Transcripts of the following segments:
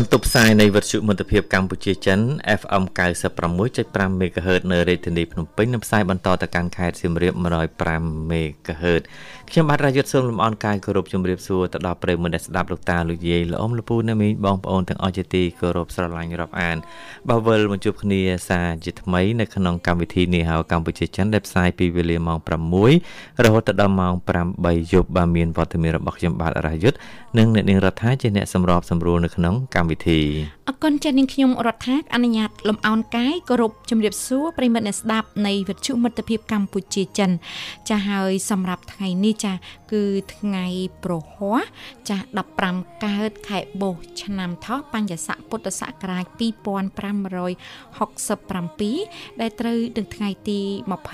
បន្ទប់ផ្សាយនៃវិទ្យុមិត្តភាពកម្ពុជាចិន FM 96.5 MHz នៅរាជធានីភ្នំពេញនិងផ្សាយបន្តទៅកាន់ខេត្តសៀមរាប105 MHz ខ្ញុំបាទរាយុទ្ធសូមលំអរកាយគោរពជំរាបសួរទៅដល់ប្រិយមិត្តអ្នកស្ដាប់លោកតាលោកយាយលោកអ៊ំលោកពូអ្នកមីងបងប្អូនទាំងអស់ជាទីគោរពស្រឡាញ់រាប់អានបាទវិលមកជួបគ្នាសារជាថ្មីនៅក្នុងកម្មវិធីនេះហៅកម្ពុជាចិនដែលផ្សាយពីវេលាម៉ោង6រហូតដល់ម៉ោង8យប់បាទមានវត្តមានរបស់ខ្ញុំបាទរាយុទ្ធនិងអ្នកនាងរដ្ឋាជាអ្នកសម្របសម្រួលនៅក្នុងកម្មវិធីអរគុណចាស់នាងខ្ញុំរដ្ឋាអនុញ្ញាតលំអោនកាយគោរពជំរាបសួរប្រិមិត្តអ្នកស្ដាប់នៃវិទ្យុមិត្តភាពកម្ពុជាចិនចាស់ហើយសម្រាប់ថ្ងៃនេះចាស់គឺថ្ងៃប្រហ័សចាស់15កើតខែបុស្សឆ្នាំថោះបញ្ញស័កពុទ្ធសករាជ2567ដែលត្រូវនឹងថ្ងៃទី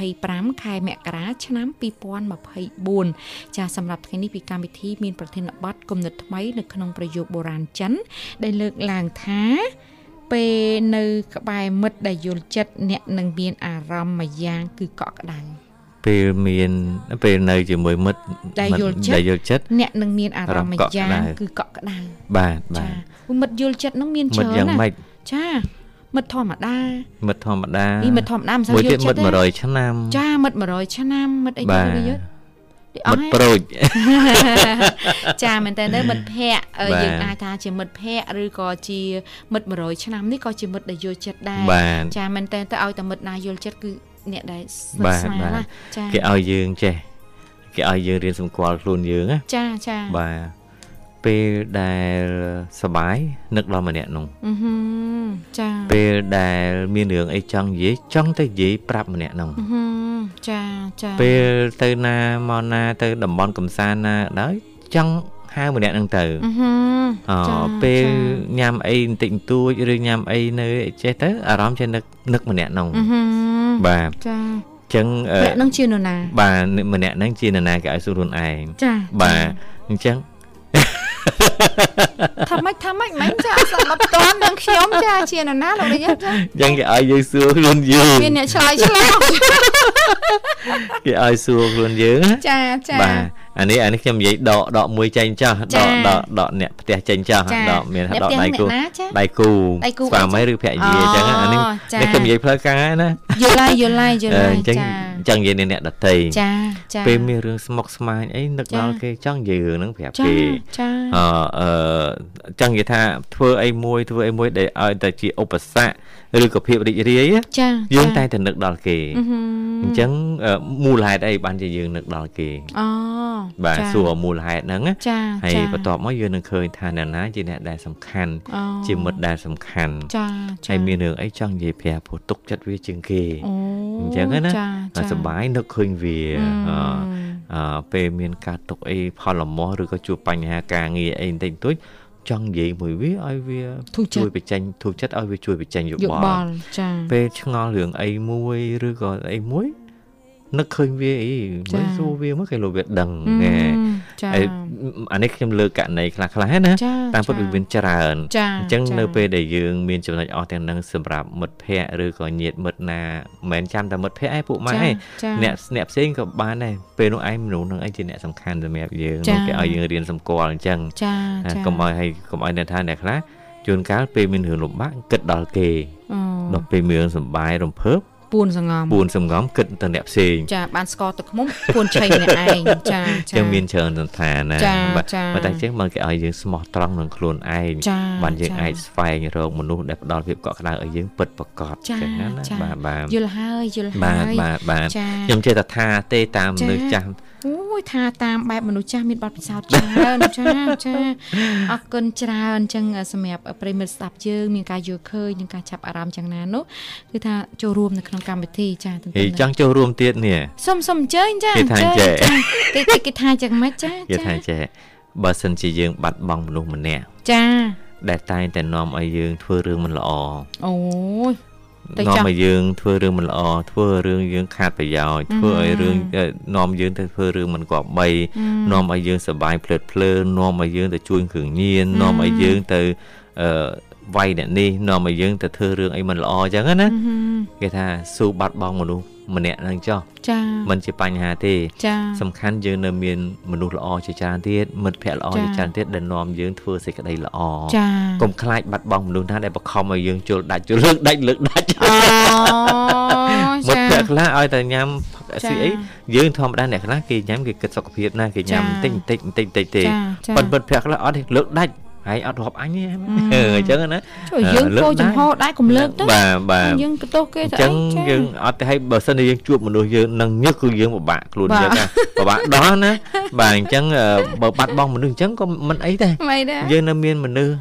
25ខែមករាឆ្នាំ2024ចាស់សម្រាប់ថ្ងៃនេះពីកម្មវិធីមានប្រធានបទគំនិតថ្មីនៅក្នុងប្រយោគបុរាណចិន ដែលលើកឡើងថាពេលនៅក្បែរមិត្តដែលយល់ចិត្តអ្នកនឹងមានអារម្មណ៍មួយយ៉ាងគឺកក់ក្ដៅ ពេលមានពេលនៅជាមួយមិត្តដែលយល់ចិត្តដែលយល់ចិត្តអ្នកនឹងមានអារម្មណ៍មួយយ៉ាងគឺកក់ក្ដៅបាទបាទមិត្តយល់ចិត្តនឹងមានច្រើនណាមិត្តយ៉ាងម៉េចចាមិត្តធម្មតាមិត្តធម្មតានេះមិត្តធម្មតាមិនសូវយល់ចិត្តទេមិត្ត100ឆ្នាំចាមិត្ត100ឆ្នាំមិត្តអីយល់យល់មិត្តប្រូចចាមែនតើមិត្តភ័ក្តិយើងអាចថាជាមិត្តភ័ក្តិឬក៏ជាមិត្ត100ឆ្នាំនេះក៏ជាមិត្តដែលយល់ចិត្តដែរចាមែនតើទៅឲ្យតែមិត្តណាយល់ចិត្តគឺ អ្នកដែលស្និទ្ធស្នាលចាគេឲ្យយើងចេះគេឲ្យយើងរៀនសម្គាល់ខ្លួនយើងណាចាចាបាទពេលដែលសបាយនឹកដល់ម្នាក់នោះអឺចាពេលដែលមានរឿងអីចង់និយាយចង់ទៅនិយាយប្រាប់ម្នាក់នោះអឺចាចាពេលទៅណាមកណាទៅតំបន់កំសាន្តណាដែរចង់ហៅម្នាក់ហ្នឹងទៅអឺពេលញ៉ាំអីបន្តិចបន្តួចឬញ៉ាំអីនៅចេះទៅអារម្មណ៍ចេះនឹកនឹកម្នាក់នោះ បាទចាចឹងម្នាក់នឹងជានរណា បាទម្នាក់នឹងជានរណាគេឲ្យសួរខ្លួនឯងចាបាទអញ្ចឹងថាម៉េចថាម៉េចមិនចាអត់ស្ដាប់តន់នឹងខ្ញុំចាជានរណាលោកនេះចាយ៉ាងគេឲ្យយើងសួរខ្លួនយើងមានអ្នកឆ្លើយឆ្លោះគេឲ្យសួរខ្លួនយើងចាចាបាទ អានេះអានេះខ្ញុំនិយាយដកដកមួយចេញចោះដកដកដកអ្នកផ្ទះចេញចោះដកមានដកដៃគូដៃគូស្វាមីឬភរិយាអញ្ចឹងអានេះនេះខ្ញុំនិយាយផ្លូវការណាយល់ហើយយល់ហើយយល់ហើយចាអញ្ចឹងនិយាយអ្នកដតីចាចាពេលមានរឿងស្មុគស្មាញអីនឹកដល់គេចង់និយាយរឿងហ្នឹងប្រាប់គេចាអឺអឺចង់និយាយថាធ្វើអីមួយធ្វើអីមួយដែលឲ្យតែជាឧបសគ្គ ឬក៏ភាពរីករាយចាយើងតែតែនឹកដល់គេអញ្ចឹងមូលហេតុអីបានជាយើងនឹកដល់គេអូបាទសួរមូលហេតុហ្នឹងចាហើយបន្ទាប់មកយើងនឹងឃើញថាអ្នកណាជាអ្នកដែលសំខាន់ជាមិត្តដែលសំខាន់ចាហើយមានរឿងអីចង់និយាយប្រាប់ព្រោះទុកចិត្តវាជាងគេអញ្ចឹងណាសប្បាយនឹកឃើញវាអឺពេលមានការទុកអីផលលមោះឬក៏ជួបបញ្ហាការងារអីបន្តិចបន្តួច ចង់និយាយមួយវាឲ្យវាជួយបញ្ចេញធូរចិត្តឲ្យវាជួយបញ្ចេញយោបល់ចាពេលឆ្ងល់រឿងអីមួយឬក៏អីមួយ នឹកឃើញវាអីមិនសួរវាមកគេលោកវាដឹងណែហើយអានេះខ្ញុំលើកករណីខ្លះខ្លះណាតាមពិតវាមានច្រើនអញ្ចឹងនៅពេលដែលយើងមានចំណុចអស់ទាំងនឹងសម្រាប់មិត្តភ័ក្តិឬក៏ញាតិមិត្តណាមិនមែនចាំតែមិត្តភ័ក្តិឯងពួកម៉ែឯងអ្នកអ្នកផ្សេងក៏បានដែរពេលនោះឯងមនុស្សនឹងឯងជាអ្នកសំខាន់សម្រាប់យើងគេឲ្យយើងរៀនសម្គាល់អញ្ចឹងកុំឲ្យឲ្យកុំឲ្យអ្នកថាអ្នកខ្លះជួនកាលពេលមានរឿងលំបាកគិតដល់គេដល់ពេលមានរឿងសុបាយរំភើប ពួនសងំពួនសងំគិតទៅអ្នកផ្សេងចាបានស្គាល់ទឹកឃុំពួនឆៃម្នាក់ឯងចាចាចឹងមានច្រើនសន្តានណាបាទតែចឹងមកគេឲ្យយើងស្មោះត្រង់នឹងខ្លួនឯងបានយើងអាចស្វែងរកមនុស្សដែលផ្ដល់ភាពកក់ក្ដៅឲ្យយើងពិតប្រាកដចឹងណាបាទបាទយល់ហើយយល់ហើយបាទបាទបាទខ្ញុំចេះតែថាទេតាមមនុស្សចាស់ អូយថាតាមបែបមនុស្សចាស់មានបទពិសោធន៍ច្រើនចាចាអរគុណច្រើនអញ្ចឹងសម្រាប់ប្រិមិត្តស្ដាប់យើងមានការយល់ឃើញនិងការចាប់អារម្មណ៍យ៉ាងណានោះគឺថាចូលរួមនៅក្នុងកម្មវិធីចាទន្ទឹមចង់ចូលរួមទៀតនេះសុំសុំអញ្ជើញចាគេថាចេះគេគេថាយ៉ាងម៉េចចាគេថាចេះបើសិនជាយើងបាត់បង់មនុស្សម្នាក់ចាដែលតែងតែនាំឲ្យយើងធ្វើរឿងមិនល្អអូយ នាំឲ្យយើងធ្វើរឿងមិនល្អធ្វើរឿងយើងខាតប្រយោជន៍ធ្វើឲ្យរឿងនាំយើងទៅធ្វើរឿងមិនគប្បីនាំឲ្យយើងសបាយភ្លើតភ្លើននាំឲ្យយើងទៅជួញគ្រឿងញៀននាំឲ្យយើងទៅអឺ វាយអ្នកនេះនាំឲ្យយើងទៅធ្វើរឿងអីមិនល្អអញ្ចឹងណាគេថាស៊ូបាត់បង់មនុស្សម្នាក់ហ្នឹងចុះចាมันជាបញ្ហាទេចាសំខាន់យើងនៅមានមនុស្សល្អជាច្រើនទៀតមិត្តភ័ក្តិល្អជាច្រើនទៀតដែលនាំយើងធ្វើសេចក្តីល្អចាកុំខ្លាចបាត់បង់មនុស្សណាដែលបខំឲ្យយើងជុលដាច់ជុលលើកដាច់លើកដាច់អូមិត្តភ័ក្តិខ្លះឲ្យតែញ៉ាំស៊ីអីយើងធម្មតាអ្នកខ្លះគេញ៉ាំគេគិតសុខភាពណាគេញ៉ាំបន្តិចបន្តិចបន្តិចបន្តិចទេប៉ុន្តែមិត្តភ័ក្តិខ្លះអត់ទេលើកដាច់ ហើយអត់រាប់អញទេអញ្ចឹងណាជួយយើងគោចំហដែរកុំលើកទៅបាទបាទយើងបន្ទោសគេទៅអញ្ចឹងយើងអត់ទេឲ្យបើសិនជាយើងជួបមនុស្សយើងនឹងញឹកគឺយើងពិបាកខ្លួនយើងពិបាកដោះណាបាទអញ្ចឹងបើបាត់បង់មនុស្សអញ្ចឹងក៏មិនអីដែរយើងនៅមានមនុស្ស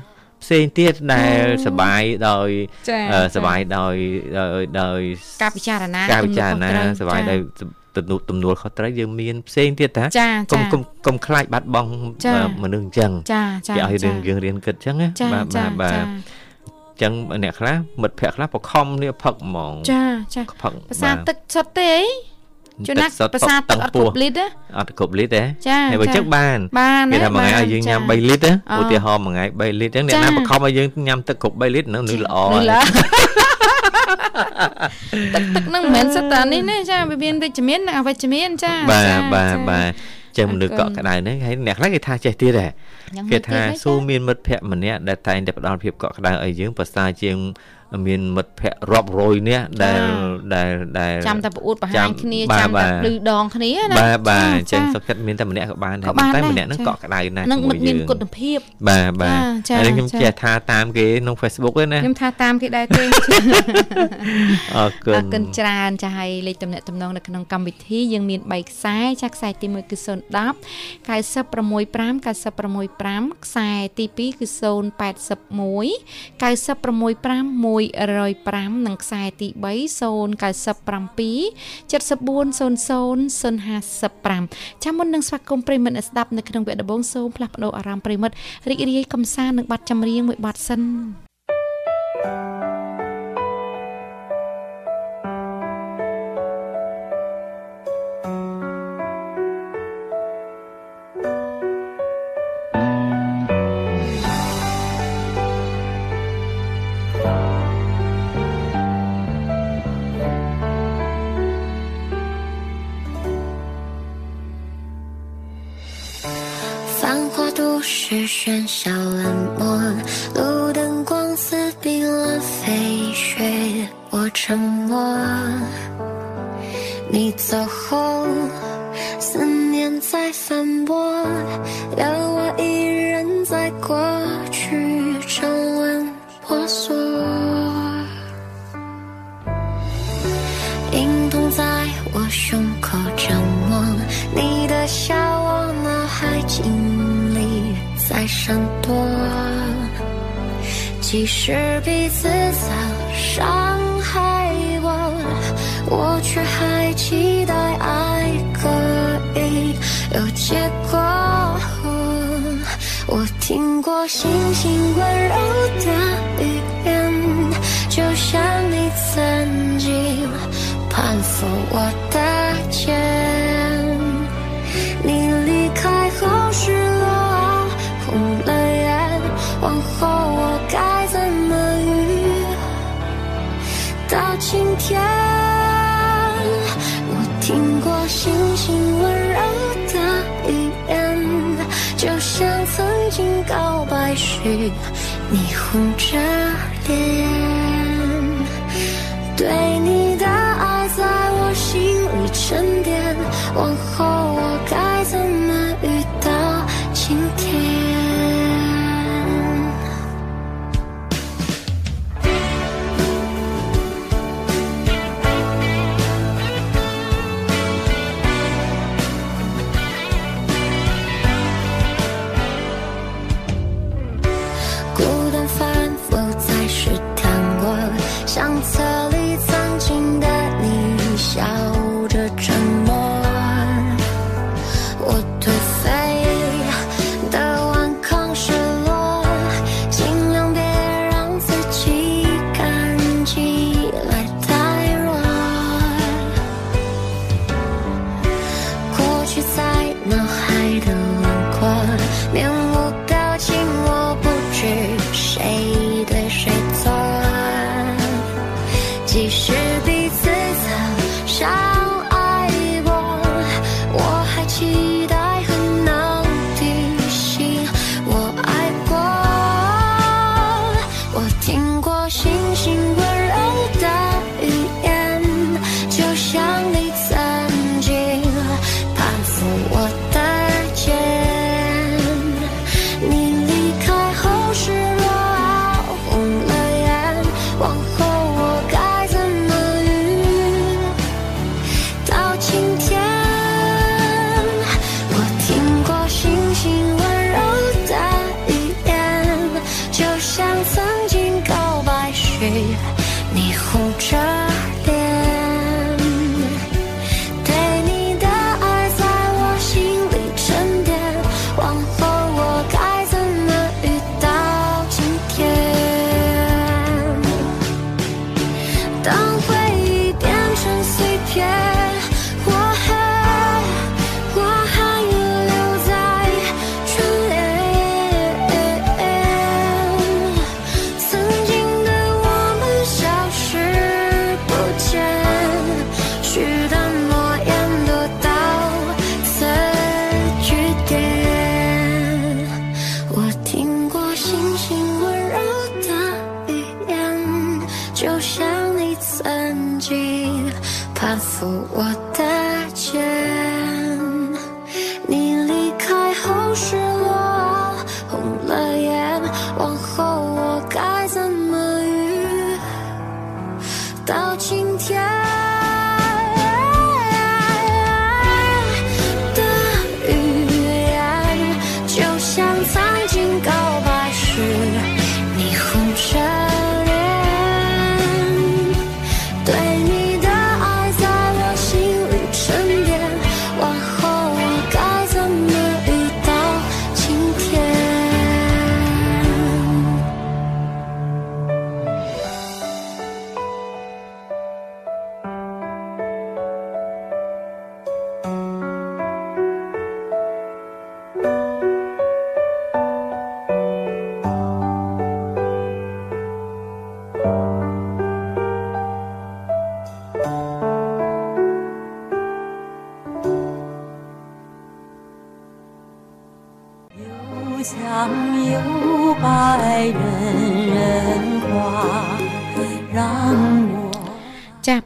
ផ្សេងទៀតដែលសបាយដោយសបាយដោយដោយការពិចារណាការពិចារណាសបាយដោយ ទំនួលទំនួលខុសត្រូវយើងមានផ្សេងទៀតតាកុំកុំកុំខ្លាចបាត់បង់មនុស្សអញ្ចឹងចាចាគេឲ្យរឿងយើងរៀនគិតអញ្ចឹងណាបាទបាទបាទចឹងអ្នកខ្លះមិត្តភ័ក្តិខ្លះបខំនេះផឹកហ្មងចាចាផឹកភាសាទឹកសុទ្ធទេជួនណាភាសាទឹកអត់គ្រប់លីត្រទេអត់គ្រប់លីត្រទេចាហើយបើចឹងបានគេថាមួយថ្ងៃឲ្យយើងញ៉ាំ3លីត្រឧទាហរណ៍មួយថ្ងៃ3លីត្រចឹងអ្នកណាបខំឲ្យយើងញ៉ាំទឹកគ្រប់3លីត្រនឹងនឹងល្អ ទឹកទឹកនឹងមិនមែនសិតតានេះទេចាវាមានវិជ្ជមាននិងអវិជ្ជមានចាបាទបាទបាទចឹងមនុស្សកក់ក្ដៅហ្នឹងហើយអ្នកខ្លះគេថាចេះទៀតដែរ គេថាស៊ូមានមិត្តភ័ក្តិម្នាក់ដែលតែងតែផ្ដល់ភាពកក់ក្ដៅឲ្យយើងប្រសើរជាងមានមិត្តភ័ក្តិរាប់រយនាក់ដែលដែលដែលចាំតែប្រអួតបង្ហាញគ្នាចាំតែលឺដងគ្នាណាបាទបាទអញ្ចឹងសុខចិត្តមានតែម្នាក់ក៏បានដែរតែម្នាក់ហ្នឹងក៏ក្តៅណាស់នឹងមិត្តមានគុណភាពបាទបាទហើយខ្ញុំចេះថាតាមគេក្នុង Facebook ទេណាខ្ញុំថាតាមគេដែរទេអរគុណអរគុណច្រើនចាស់ឲ្យលេខទំនាក់ទំនងនៅក្នុងកម្មវិធីយើងមាន3ខ្សែចាស់ខ្សែទី1គឺ010 965 965ខ្សែទី2គឺ081 965 105និងខ្សែទី3 097 7400055ចាំមុននឹងស្វាគមន៍ប្រិមិត្តអ្នកស្ដាប់នៅក្នុងវគ្គដំបូងសូមផ្លាស់ប្ដូរអារម្មណ៍ប្រិមិត្តរីករាយកំសាន្តនឹងបទចម្រៀងមួយបទសិន 星星温柔的语言，就像你曾经攀附我的你红着脸。对你的爱在我心里沉淀，往后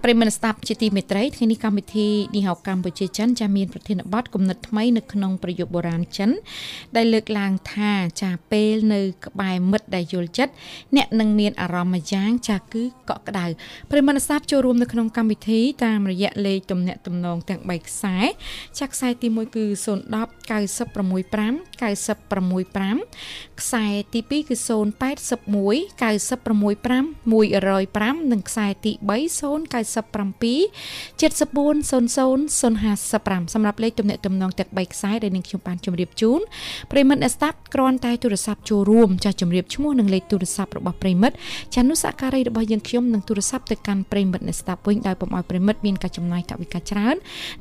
ប្រិយមិត្តស្ដាប់ជាទីមេត្រីថ្ងៃនេះកម្មវិធីនេះហៅកម្ពុជាចិនចាមានប្រធានបទគំនិតថ្មីនៅក្នុងប្រយោគបុរាណចិន ដែលលើកឡើងថាចាពេលនៅ ក្បែរមិត្តដែលយល់ចិត្តអ្នកនឹងមានអារម្មណ៍មួយយ៉ាងចាគឺកក់ក្ដៅប្រិយមិត្តស្ដាប់ចូលរួមនៅក្នុងកម្មវិធីតាមរយៈលេខទំនាក់ទំនងទាំង3ខ្សែចាខ្សែទី1គឺ010 965 965ខ្សែទី2គឺ081 965 105និងខ្សែទី3 097 7400 055សម្រាប់លេខទំនាក់ទំនងទាំង3ខ្សែដែលនឹងខ្ញុំបានជម្រាបជូនប្រិមិត្តអ្នកស្ដាប់គ្រាន់តែទូរស័ព្ទចូលរួមចាស់ជម្រាបឈ្មោះនិងលេខទូរស័ព្ទរបស់ប្រិមិត្តចានុសការីរបស់យើងខ្ញុំនឹងទូរស័ព្ទទៅកាន់ប្រិមិត្តអ្នកស្ដាប់វិញដោយពុំឲ្យប្រិមិត្តមានការចំណាយថវិកាច្រើន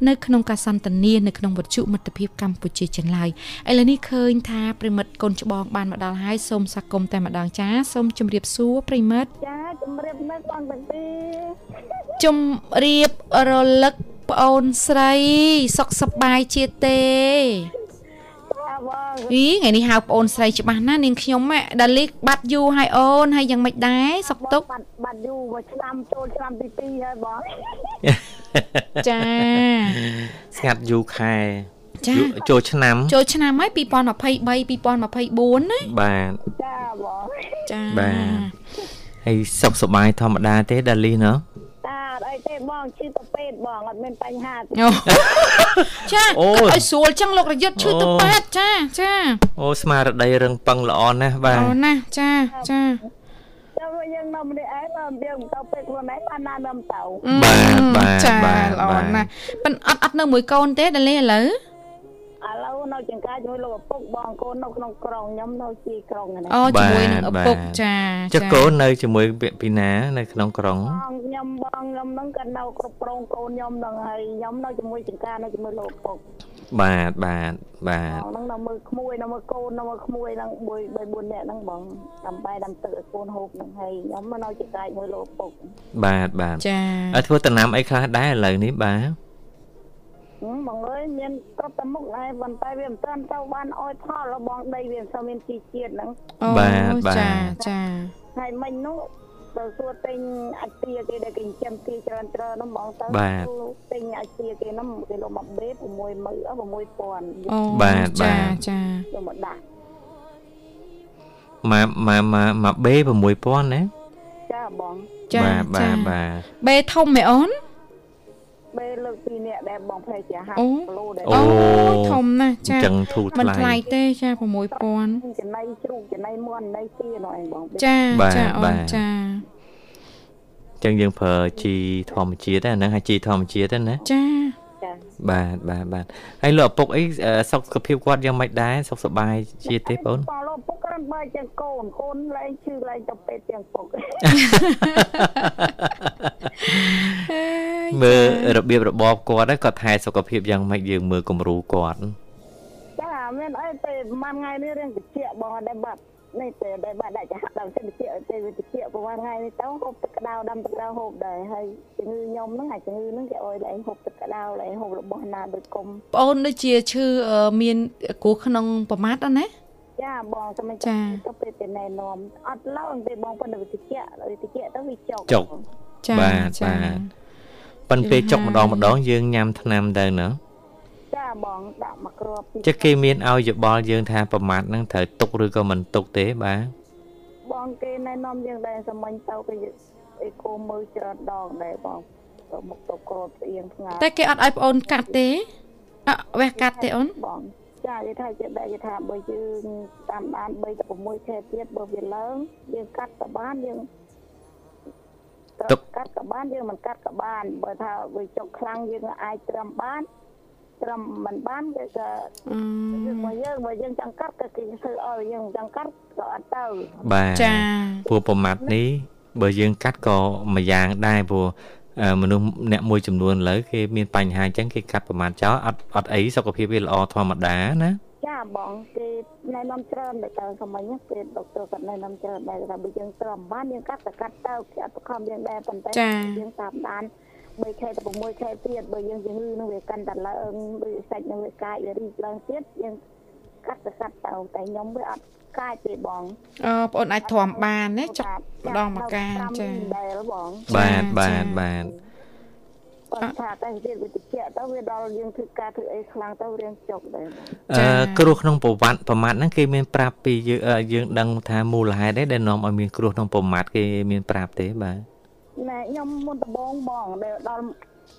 នៅក្នុងការសន្ទនានៅក្នុងវិទ្យុមិត្តភាពកម្ពុជាចិនឡើយឥឡូវនេះឃើញថាប្រិមិត្តកូនច្បងបានមកដល់ហើយសូមសាគមន៍តែម្ដងចាសូមជម្រាបសួរប្រិមិត្តចាជំរាបនៅបងតាទីជំរាបរលឹកប្អូនស្រីសុខសប្បាយជាទេចាបងអីថ្ងៃនេះហៅប្អូនស្រីច្បាស់ណាស់នាងខ្ញុំហ៎ដាលីកបាត់យូរហើយអូនហើយយ៉ាងម៉េចដែរសុខទុក្ខបាត់បាត់យូរមួយឆ្នាំចូលឆ្នាំទី2ហើយបងចាស្ងាត់យូរខែចាយូរចូលឆ្នាំចូលឆ្នាំហើយ2023 2024ណាបាទចាបងចាបាទហើយសុខសប្បាយធម្មតាទេដាលីណ៎ តាអត់អីទេបងឈឺទៅពេទ្យបងអត់មានបញ្ហាទេអូចាអូឲ្យស្រួលចឹងលោករយុទ្ធឈឺទៅអូពេទ្យចាចាអូស្មារតីរឹងប៉ឹងល្អណាស់បាទអូណាស់ចាចាចាំវិញយើងនៅម្នាក់ឯងបើយើងទៅពេទ្យខ្លួនឯងបានណានឹមទៅបាទបាទចាបាទល្អបាទណាស់ប៉ិនអត់អត់នៅមួយកូនទេដាលីឥឡូវ ឥឡូវនៅចង្ការជាមួយលោកឪពុកបងកូននៅក្នុងក្រុងខ្ញុំនៅជាក្រុងហ្នឹងអូជាមួយនឹងឪពុកចាចុះកូននៅជាមួយពីណានៅក្នុងក្រុងបងខ្ញុំបងខ្ញុំហ្នឹងក៏នៅគ្រប់គ្រងកូនខ្ញុំហ្នឹងហើយខ្ញុំនៅជាមួយចង្ការនៅជាមួយលោកឪពុកបាទបាទបាទបងហ្នឹងនៅមើលក្មួយនៅមើលកូននៅមើលក្មួយហ្នឹងមួយ3 4នាក់ហ្នឹងបងតាមបែតាមទឹកឲ្យកូនហូបហ្នឹងហើយខ្ញុំមកនៅចង្ការជាមួយលោកឪពុកបាទបាទចាហើយធ្វើដំណាំអីខ្លះដែរឥឡូវនេះបាទហឹម បងអើយមានគ្រប់តែមុខហើយប៉ុន្តែវាមិនទាន់ទៅបានអោយផលរបស់ដីវាមិនសូវមានជីជាតិហ្នឹងអូបាទបាទចាចាហើយមិញនោះទៅសួរទិញអាទាគេដែលគេចិញ្ចឹមទាច្រើនច្រើនហ្នឹងបងទៅបាទទិញអាទាគេហ្នឹងគីឡូមកបេ6ម៉ឺ6000អូបាទចាបាទចាយកមកដាក់មកមកមកមកបេ6000ណាចាបងចាបាទបាចាទបាទបេធំមែអូន បេលើកពីរនាក់ដែលបងភ័យជា50អូគីឡូដែលអូធំណាស់អចាញ្ចឹងធូរមិនថ្លៃថ្លៃទេចា6000ចំណៃជ្រូកចំណៃមាន់ចំណៃទានោះឯងបងចាបាទចាអូបានទចាអញ្ចឹងយើងប្រើជីធម្មជាតិហ្នឹងហើយជីធម្មជាតិហ្នឹងណាចាចាបាទបាទបាទហើយលោកឪពុកអីអឺសុខភាពគាត់យ៉ាងម៉េចដែរសុខសប្បាយជាទេបងបងលោកពុកគ្រាន់បើជាងកូនកូនឡើងឈឺឡើងទៅពេទ្យជាងពុក មើលរបៀបរបបគាត់ហ្នឹងគាត់ថែសុខភាពយ៉ាងម៉េចយើងមើលគំរូគាត់ចាមានអីទេប្រហែលថ្ងៃនេះរៀងតិចបងអត់ដែរបាត់នេះទេដែលបាត់ដាក់ចាស់ដល់តិចតិចទេវាតិចប្រហែលថ្ងៃនេះទៅហូបទឹកក្តៅដាំទឹកក្តៅហូបដែរហើយជំងឺខ្ញុំហ្នឹងអាជំងឺហ្នឹងគេអោយឡើងហូបទឹកក្តៅឡើងហូបរបស់ណាដូចគុំប្អូនដូចជាឈឺអឺមានគ្រោះក្នុងប្រមាថអត់ណាចាបងតែមិនចាទៅពេលទៅណែនាំអត់ឡើងទេបងប៉ុន្តែវាតិចវាតិចទៅវាចុកចុកចាបាទចាបាទ ប៉ុន្តែចុកម្ដងម្ដងយើងញ៉ាំថ្នាំទៅណាចាបងដាក់មកគ្រាប់ពីចឹងគេមានឲ្យយោបល់យើងថាប្រមាថហ្នឹងត្រូវទុកឬក៏មិនទុកទេបាទបងគេណែនាំយើងដែរសាមញ្ញទៅគេអេកូមើលច្រើនដងដែរបងទៅមុខទៅគ្រាប់ស្អៀងថ្ងៃតែគេអត់ឲ្យប្អូនកាត់ទេអត់វះកាត់ទេអូនបងចានិយាយថាជាដែរនិយាយថាបើយើងតាមបាន3ទៅ6ខែទៀតបើវាឡើងយើងកាត់ក៏បានយើង ត្រូវកាត់ក៏បានយើងមិនកាត់ក៏បានបើថាវាចុកខ្លាំងយើងអាចត្រឹមបានត្រឹមមិនបានគេក៏អឺយើងមកយើងបើយើងចង់កាត់ក៏គេធ្វើឲ្យយើងចង់កាត់ក៏អត់ទៅបាទចាព្រោះប្រមាថនេះបើយើងកាត់ក៏មួយយ៉ាងដែរព្រោះអឺមនុស្សអ្នកមួយចំនួនឥឡូវគេមានបញ្ហាអញ្ចឹងគេកាត់ប្រមាថចោលអត់អត់អីសុខភាពវាល្អធម្មតាណា ចាបងគេណែនាំច្រើនតែទៅសម័យនេះគេដុកទ័រគាត់ណែនាំច្រើនដែរថាបើយើងត្រឹមបានយើងកាត់ទៅកាត់ទៅគេអត់បខំយើងដែរប៉ុន្តែយើងតាមដាន3ខែទៅ6ខែទៀតបើយើងជំងឺនឹងវាកាន់តែឡើងដូចសាច់នឹងវាកាយវារីកឡើងទៀតយើងកាត់ទៅកាត់ទៅតែខ្ញុំវាអត់កាយទេបងអឺប្អូនអាចទ្រាំបានណាចុកម្ដងមកកាចាដែរបងបាទបាទបាទ គាត់ថាតែទៀតវាតិចទៅវាដល់យើងធ្វើការធ្វើអីខ្លាំងទៅរៀងចុកដែរអឺគ្រោះក្នុងប្រវត្តិប្រមាថហ្នឹងគេមានប្រាប់ពីយើងអឺយើងដឹងថាមូលហេតុអីដែលនាំឲ្យមានគ្រោះក្នុងប្រមាថគេមានប្រាប់ទេបាទណែខ្ញុំមុនដំបងបងដែលដល់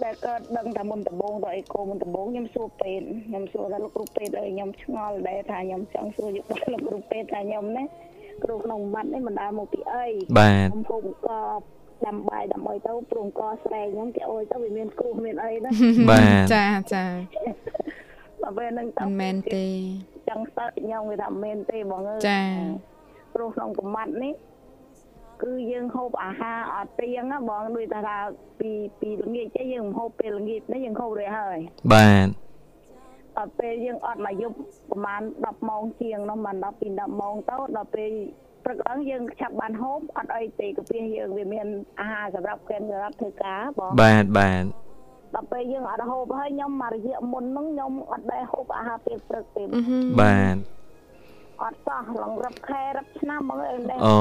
ដែលកើតដឹងថាមុនដំបងទៅអីកូមុនដំបងខ្ញុំសួរពេទ្យខ្ញុំសួរថាលោកគ្រូពេទ្យឲ្យខ្ញុំឆ្ងល់ដែរថាខ្ញុំចង់សួរយកលោកគ្រូពេទ្យថាខ្ញុំណាគ្រូក្នុងម៉ាត់នេះមិនដើរមកពីអីបាទខ្ញុំពុំក៏ ដាំបាយដើម្បីទៅព្រមក៏ស្រែកខ្ញុំគេអុយទៅវាមានគ្រោះមានអីណាបាទចាចាដល់ពេលហ្នឹងទៅមិនមែនទេចង់សើចខ្ញុំវាថាមិនមែនទេបងអើយចាព្រោះក្នុងប្រមាត់នេះគឺយើងហូបអាហារអត់ទៀងណាបងដូចថាថាពីពីល្ងាចទៅយើងមិនហូបពេលល្ងាចនេះយើងហូបរួចហើយបាទអត់ពេលយើងអត់មកយប់ប្រហែល10ម៉ោងជាងនោះមិនដល់ពី10ម៉ោងទៅដល់ពេល ព្រឹកឡើងយើងឆាប់បានហូបអត់អីទេកាពីយើងវាមានអាហារសម្រាប់គេសម្រាប់ធ្វើការបងបាទបាទដល់ពេលយើងអត់ហូបហើយខ្ញុំមករយៈមុនហ្នឹងខ្ញុំអត់ដែរហូបអាហារពេលព្រឹកទេអឺហឺបាទអត់សោះឡងរឹបខែរឹបឆ្នាំបងអើយដែរអូ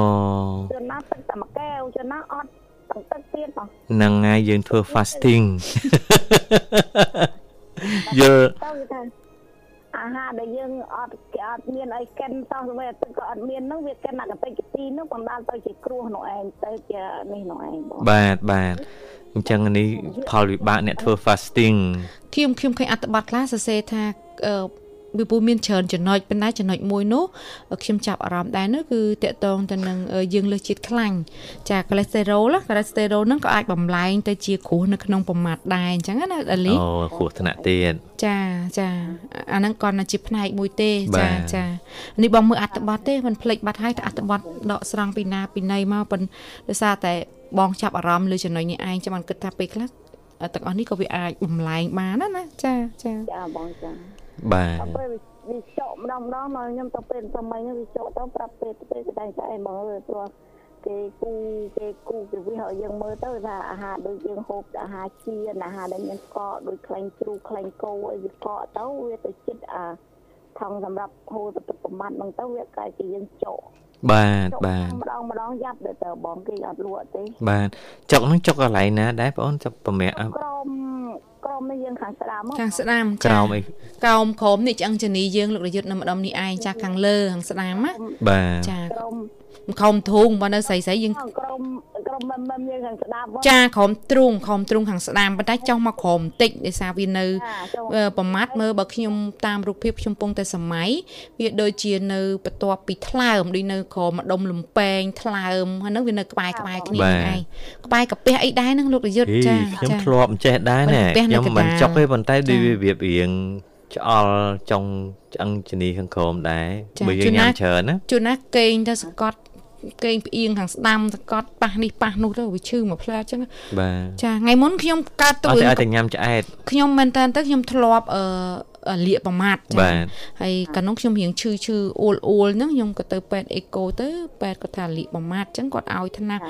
ជួនណាទឹកតែមួយកែវជួនណាអត់ទឹកទឹកទៀតបងហ្នឹងហើយយើងធ្វើ fasting យល់ទៅគេថា អាហារដែលយើងអត់គេអត់មានអីកិនតោះទៅវិញទឹកក៏អត់មានហ្នឹងវាកិនអាកតិចទីហ្នឹងបណ្ដាលទៅជាគ្រោះនោះឯងទៅជានេះនោះឯងបងបាទបាទអញ្ចឹងនេះផលវិបាកអ្នកធ្វើ fasting ខ្ញុំខ្ញុំឃើញអត្ថបទខ្លះសរសេរថាអឺ វាពូមានច្រើនចំណុចប៉ុន្តែចំណុចមួយនោះខ្ញុំចាប់អារម្មណ៍ដែរនោះគឺតកតងទៅនឹងអឺយើងលើសជាតិខ្លាញ់ចាកូលេស្តេរ៉ុលកូលេស្តេរ៉ុលហ្នឹងក៏អាចបំលែងទៅជាគ្រោះនៅក្នុងប្រមាថដែរអញ្ចឹងណាដាលីអូគ្រោះថ្នាក់ទៀតចាចាអាហ្នឹងគាត់នៅជាផ្នែកមួយទេបាចាទចានេះបងមើលអត្ថបទទេមិនភ្លេចបាត់ហើយតែអត្ថបទដកស្រង់ពីណាពីណីមកប៉ុន្តែដោយសារតែបងចាប់អារម្មណ៍លើចំណុចនេះឯងចាំបានគិតថាពេលខ្លះទាំងអស់នេះក៏វាអាចបំលែងបានណាណាចាចាចាបងចា បាទដល់ពេលវាចោកម្ដងម្ដងមកខ្ញុំទៅពេលសម័យហ្នឹងវាចោទៅប្រាប់ពេលពេលស្ដែងតែឯងបងអើយព្រោះគេគូគេគូគេវាឲ្យយើងមើលទៅថាអាហារដូចយើងហូបតែអាហារជៀនអាហារដែលមានកកដូចខ្លាញ់ជ្រូកខ្លាញ់គោអីវាកកទៅវាទៅចិត្តអាថងសម្រាប់ហូរទៅទឹកប្រមាត់ហ្នឹងទៅវាកាយជាយើងចោ បាទចុកបាទម្ដងម្ដងយ៉ាប់ទៅបងគេអត់លក់ទេបាទចុកហ្នឹងចុកកន្លែងណាដែរបងអូនចុកប្រមាក់អ่ะក្រមក្រមនេះយើងខាងស្ដាមមកខាងស្ដាំក្រោមអីកោមក្រោមនេះឆ្អឹងជនីយើងលោករយុទ្ធនៅម្ដុំនេះឯងចាខាងលើខាងស្ដាំណាបាទចាក្រមក្រោមធូងបើនៅស្រីស្រីយើងក្រម ក្រមមិនមិនយើងខាងស្ដាមមកចាក្រោមទ្រូងក្រោមទ្រូងខាងស្ដាំប៉ុន្តែចុះមកក្រោមបន្តិចដោយសារវានៅចាចុះអឺប្រមាថមើលបើខ្ញុំតាមរូបភាពខ្ញុំពងតែសម័យវាដូចជានៅបន្ទាប់ពីថ្លើមដូចនៅក្រោមម្ដុំលំពេងថ្លើមហើយហ្នឹងវានៅក្បែរក្បែរគ្នាហ្នឹងឯងក្បែរកាពះអីដែរហ្នឹងលោករយុទ្ធហីចាខ្ញុំចាធ្លាប់ចេះដែរណែផ្ទះនៅខ្ញុំកណ្ដាលមិនចុកទេប៉ុន្តែដូចចាវារបៀបរៀងឆ្អល់ចុងឆ្អឹងជនីខាងក្រោមដែរចាបើយើងជួនណាញ៉ាំច្រើនណាជួនណាគេងទៅសង្កត់ គេងផ្អៀងខាងស្ដាំសង្កត់ប៉ះនេះប៉ះនោះទៅវាឈឺមួយផ្លែអញ្ចឹងបាទចាថ្ងៃមុនខ្ញុំកើតអទៅត់ទេឲ្យតែញ៉ាំឆ្អែតខ្ញុំមែនតើទៅខ្ញុំធ្លាប់អឺលាកប្រមាថបាទហើយកាលនោះខ្ញុំរៀងឈឺឈឺអួលអួលហ្នឹងខ្ញុំក៏ទៅពេទ្យអេកូទៅពេទ្យគាត់ថាលាកប្រមាថអញ្ចឹងគាត់ឲ្យថ្នាំ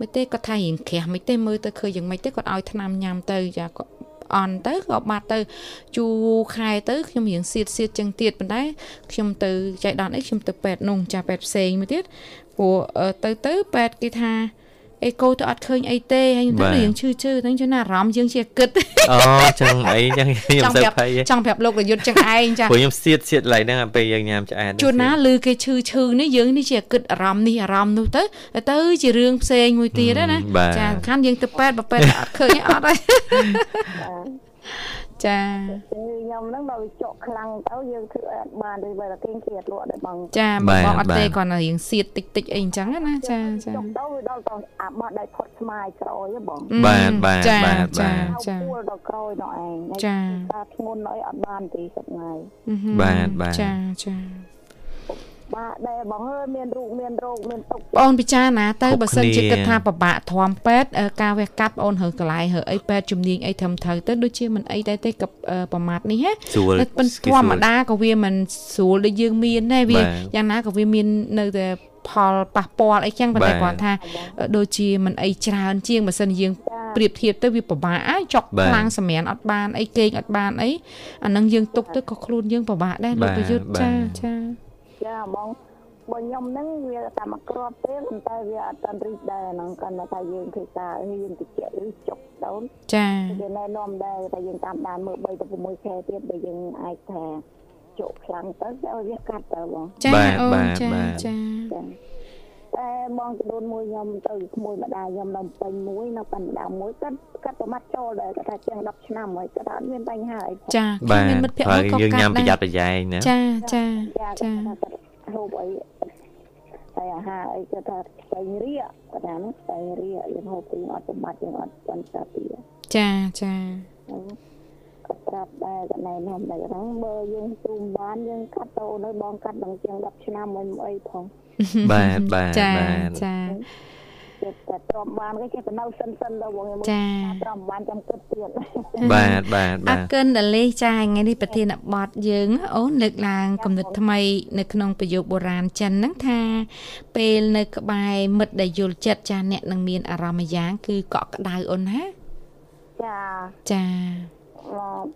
មិនទេគាត់ថារៀងក្រាស់មិនទេមើលទៅឃើញយ៉ាងម៉េចទេគាត់ឲ្យថ្នាំញ៉ាំទៅចាគាត់ អន់ទៅក៏បាត់ទៅជូរខែទៅខ្ញុំរៀងសៀតសៀតចឹងទៀតប៉ុន្តែខ្ញុំទៅចៃដន្យអីខ្ញុំទៅពេទ្យនោះចាពេទ្យផ្សេងមួយទៀតព្រោះអឺទៅទៅពេទ្យគេថា អេកូទៅអត់ឃើញអីទេហើយខ្ញុំបាថាទយើងឈឺឈឺហ្នឹងជួនណាអារម្មណ៍យើងជាគិតអូចឹងអីចឹងខ្ញុំចង់សើប្រាប់ភ័យហ៎ចង់ប្រាប់លោករយុទ្ធចឹងឯងចាព្រោះខ្ញុំសៀតសៀតឡៃហ្នឹងពេលយើងញ៉ាំឆ្អែតជួនណាឮគេឈឺឈឺនេះយើងនេះជាគិតអារម្មណ៍នេះអារម្មណ៍នោះទៅទៅជារឿងផ្សេងមួយទៀតណាចាសំខាន់យើងទៅពេទ្យបើពេទ្យអត់ឃើញអត់ហើយ ចាជំងឺខ្ញុំហ្នឹងដល់វាចកខ្លាំងទៅយើងធ្វើអត់បានឬបើតែគេគេអត់លក់ដែរបងចាបងបងអត់ទេគាត់តែរៀងសៀតតិចតិចអីអញ្ចឹងណាចាចាចុកទៅវាដល់ទៅអាបាត់ដៃផុតស្មាយក្រោយហ៎បងបាទបាទចាបាទចាបាទចាពួលដល់ក្រោយនោះឯងចាថាធ្ងន់អីអត់បានទីសប្ងាយបាទបាទចាចា បាទដែរបងអើយមានរូបមានរោគមានទុកបងពិចារណាទៅគ្រប់បើសិនជាគ្នាគិតថាពិបាកធំពេទ្យអឺការវះកាត់បងហើកន្លែងហើអីពេទ្យជំនាញអីត្រឹមត្រូវទៅដូចជាមិនអីដែរទេក៏អឺប្រមាថនេះហ៎ស្រួលតែប៉ុន្តែធម្មតាក៏វាមិនស្រួលដូចយើងមានដែរវាបាទយ៉ាងណាក៏វាមាននៅតែផលប៉ះពាល់អីចឹងប៉ុន្តែបាទគាត់ថាអឺដូចជាមិនអីច្រើនជាងបើសិនយើងប្រៀបធៀបទៅវាពិបាកអាចចុកបាទខ្លាំងសម្រានអត់បានអីគេងអត់បានអីអានឹងយើងទុកទៅក៏ខ្លួនយើងពិបាកដែរលោកបាទប្រយុទ្ធបាទចាចា ចាបងបើខ្ញុំហ្នឹងវាតែមកគ្រាប់ទេប៉ុន្តែវាអត់តាន់រីកដែរហ្នឹងគាត់ថាយើងធ្វើការយើងតិចឬចុកដោនចាគេណែនាំដែរតែយើងតាមដានមើល3ទៅ6ខែទៀតបើយើងអាចថាជក់ខ្លាំងទៅគេឲ្យវាកាត់ទៅបងចាបាទអូនបាទចាបាទចាចា តែបងចំនួនមួយខ្ញុំទៅក្មួយម្ដាយខ្ញុំនៅពេញមួយនៅប៉ាន់ម្ដាមួយគាត់គាត់ប្រមាត់ចូលដែរគាត់ថាជាង10ឆ្នាំហើយគាត់ថាអត់មានបញ្ហាអីផងចាបាខ្ញុំទមានមិត្តភក្តិហើមួយយក៏យើងកាញ៉ាំត់ប្រយ័ត្នដែរប្រយែងណាចាចាចាចាគាត់ហូបអីតែអាហារអីគាត់ថាស្បែងរៀកគាត់ថាហ្នឹងស្បែងរៀកយើងហូបពីអត់ប្រមាត់យើងអត់ចាំតាពីចាចាគាត់ ប្រាប់ដែរគាត់ណែនាំដែរហ្នឹងបើយើងទ្រុំបានយើងកាត់ទៅនៅបងកាត់ដល់ជាង10ឆ្នាំមិនអីផងបាទបាទចាបាទចាចិត្តតែទ្រាំបានគេចេះទៅនៅសិនសិនទៅបងខ្ញុំចាទ្រាំបានចាំគិតទៀតបាទបាទអបាទរគុណដលេចាថ្ងៃនេះប្រធានបទយើងអូនលើកឡើងគំនិតថ្មីនៅក្នុងប្រយោគបុរាណចិនហ្នឹងថាពេលនៅក្បែរមិត្តដែលយល់ចិត្តចាអ្នកនឹងមានអារម្មណ៍មួយយ៉ាងគឺកក់ក្ដៅអូនណាចាចាមក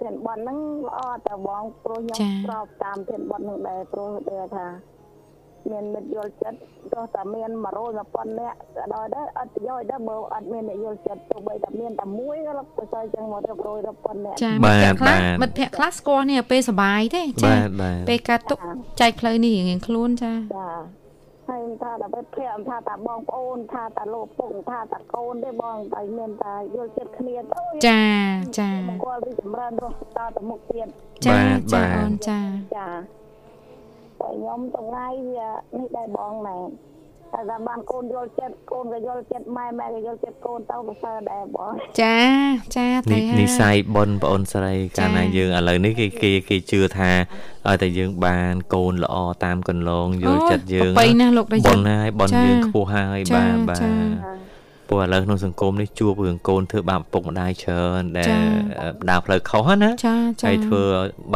ធានបនហ្នឹងល្អតែបងព្រោះខ្ញុំចាស្របតាមធានបនហ្នឹងដែរព្រោះដែលថាមានមិត្តយល់ចិត្តទោះតែមាន100 1000នាក់ក៏ដោយដែរអត់ប្រយោជន៍ដែរបើអត់មានអ្នកយល់ចិត្តទោះបីតែមានតែមួយក៏ប្រសើរជាងមកទៅ100 1000នាក់ចាបាមិត្តទភក្តិខ្លះបាទមិត្តភក្តិខ្លះស្គាល់នេះពេលសប្បាយទេចាបាទបាទពេលកាត់ទុកចែកផ្លូវនេះរៀងៗខ្លួនចាចា ហើយថាតែពិតភ័ក្រថាតែបងប្អូន ថាតែលោកពុកថាតែកូនទេបងតែមានតែយល់ចិត្តគ្នាទៅចាចាគាត់រីកចម្រើនរស់តទៅមុខទៀតចាបាទចាបាទអូនចាចាតែខ្ញុំថ្ងៃវានេះដែរបងណែ តែថាបានកូនយល់ចិត្តកូនក៏យល់ចិត្តម៉ែម៉ែក៏យល់ចិត្តកូនទៅប្រសើរដែរបងចាចាទៅនេះហើយនិស័យប៉ុនបងអូនស្រីកាលណាយើងឥឡូវនេះគេគេគេជឿថាឲ្យតែយើងបានកូនល្អតាមកន្លងយល់ចិត្តយើងប្របីណាស់លោកដាច់ប៉ុយុនទ្ធហើយប៉ុនចាយើងខ្ពស់ហើយចាបាទបាទចា ព្រោះឥឡូវក្នុងសង្គមនេះជួបរឿងកូនធ្វើបាបឪពុកម្ដាយច្រើនដែលចាដើរផ្លូវខុសណាចាចាហើយធ្វើ